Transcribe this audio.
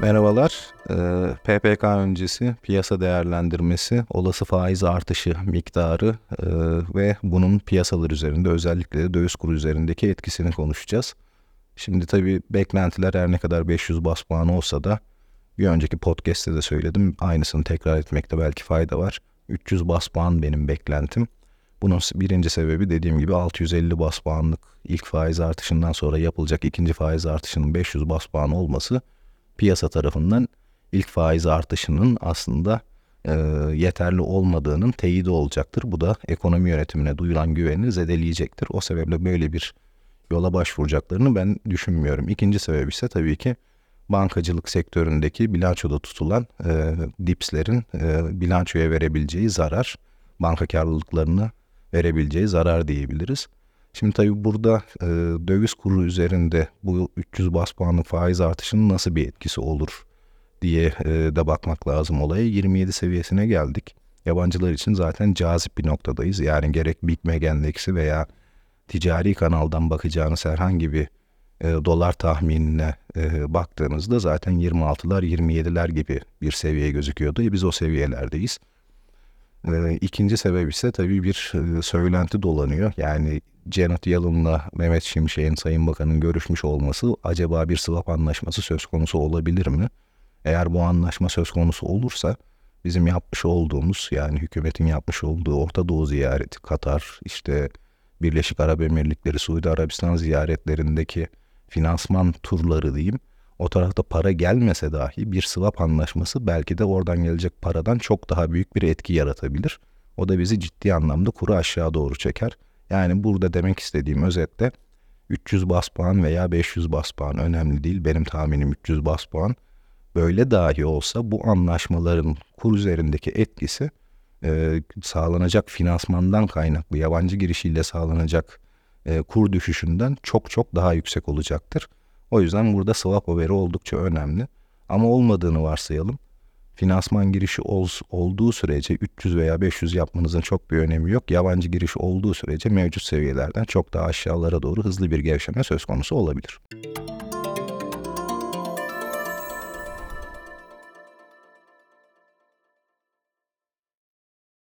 Merhabalar. Ee, PPK öncesi piyasa değerlendirmesi, olası faiz artışı miktarı e, ve bunun piyasalar üzerinde özellikle de döviz kuru üzerindeki etkisini konuşacağız. Şimdi tabii beklentiler her ne kadar 500 bas puan olsa da bir önceki podcast'te de söyledim. Aynısını tekrar etmekte belki fayda var. 300 bas puan benim beklentim. Bunun birinci sebebi dediğim gibi 650 bas puanlık ilk faiz artışından sonra yapılacak ikinci faiz artışının 500 bas puan olması piyasa tarafından ilk faiz artışının aslında e, yeterli olmadığının teyidi olacaktır. Bu da ekonomi yönetimine duyulan güveni zedeleyecektir. O sebeple böyle bir yola başvuracaklarını ben düşünmüyorum. İkinci sebep ise tabii ki bankacılık sektöründeki bilançoda tutulan e, dipslerin e, bilançoya verebileceği zarar, banka karlılıklarını verebileceği zarar diyebiliriz. Şimdi tabii burada e, döviz kuru üzerinde bu 300 bas puanlık faiz artışının nasıl bir etkisi olur diye e, de bakmak lazım olaya. 27 seviyesine geldik. Yabancılar için zaten cazip bir noktadayız. Yani gerek Big Mac endeksi veya ticari kanaldan bakacağınız herhangi bir e, dolar tahminine e, baktığınızda zaten 26'lar 27'ler gibi bir seviye gözüküyordu. E, biz o seviyelerdeyiz. E, ikinci sebep ise tabii bir e, söylenti dolanıyor. Yani Janet Yellen'la Mehmet Şimşek'in Sayın Bakan'ın görüşmüş olması acaba bir swap anlaşması söz konusu olabilir mi? Eğer bu anlaşma söz konusu olursa bizim yapmış olduğumuz yani hükümetin yapmış olduğu Orta Doğu ziyareti, Katar, işte Birleşik Arap Emirlikleri, Suudi Arabistan ziyaretlerindeki finansman turları diyeyim. O tarafta para gelmese dahi bir swap anlaşması belki de oradan gelecek paradan çok daha büyük bir etki yaratabilir. O da bizi ciddi anlamda kuru aşağı doğru çeker. Yani burada demek istediğim özetle 300 bas puan veya 500 bas puan önemli değil. Benim tahminim 300 bas puan. Böyle dahi olsa bu anlaşmaların kur üzerindeki etkisi e, sağlanacak finansmandan kaynaklı yabancı girişiyle sağlanacak e, kur düşüşünden çok çok daha yüksek olacaktır. O yüzden burada swap haberi oldukça önemli. Ama olmadığını varsayalım finansman girişi ol, olduğu sürece 300 veya 500 yapmanızın çok bir önemi yok. Yabancı giriş olduğu sürece mevcut seviyelerden çok daha aşağılara doğru hızlı bir gevşeme söz konusu olabilir.